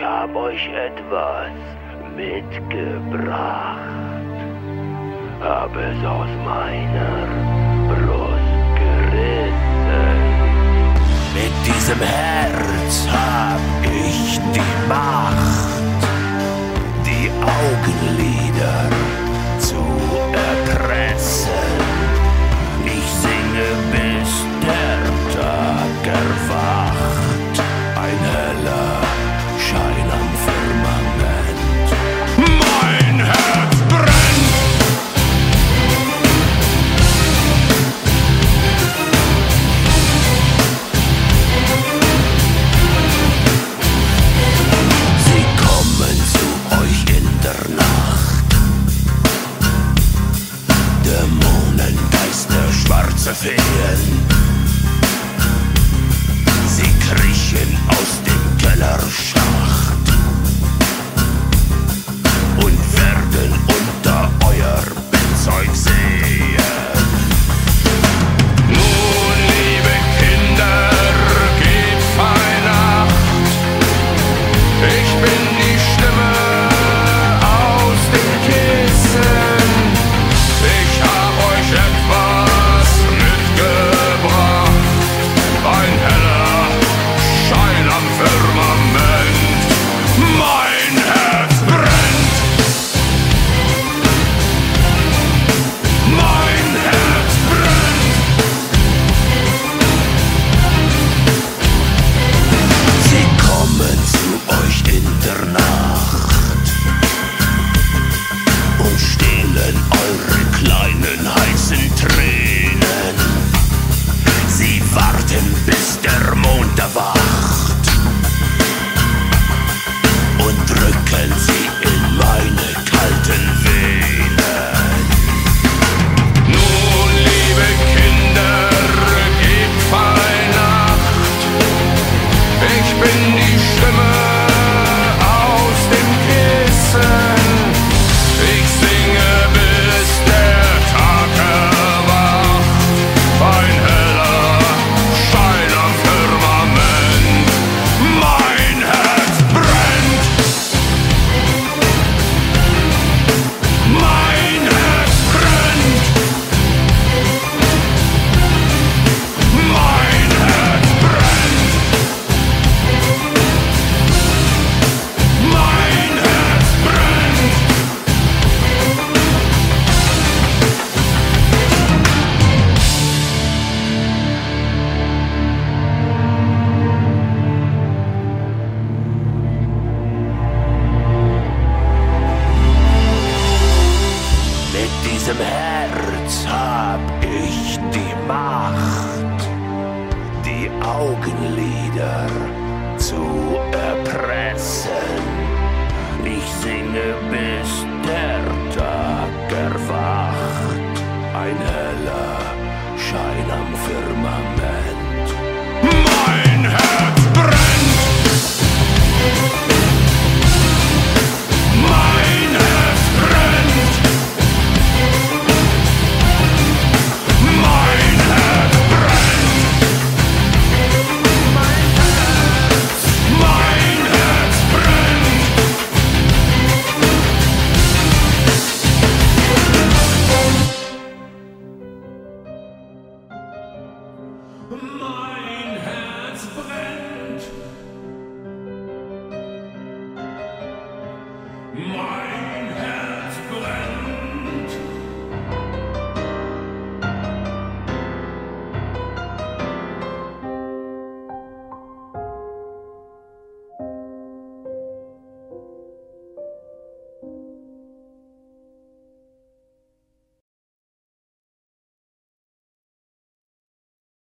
hab euch etwas mitgebracht. Hab es aus meiner Brust gerissen. Mit diesem Herz hab ich die Macht, Mädchen aus dem Kellerschacht und werden uns Augenlider zu erpressen. Ich singe bis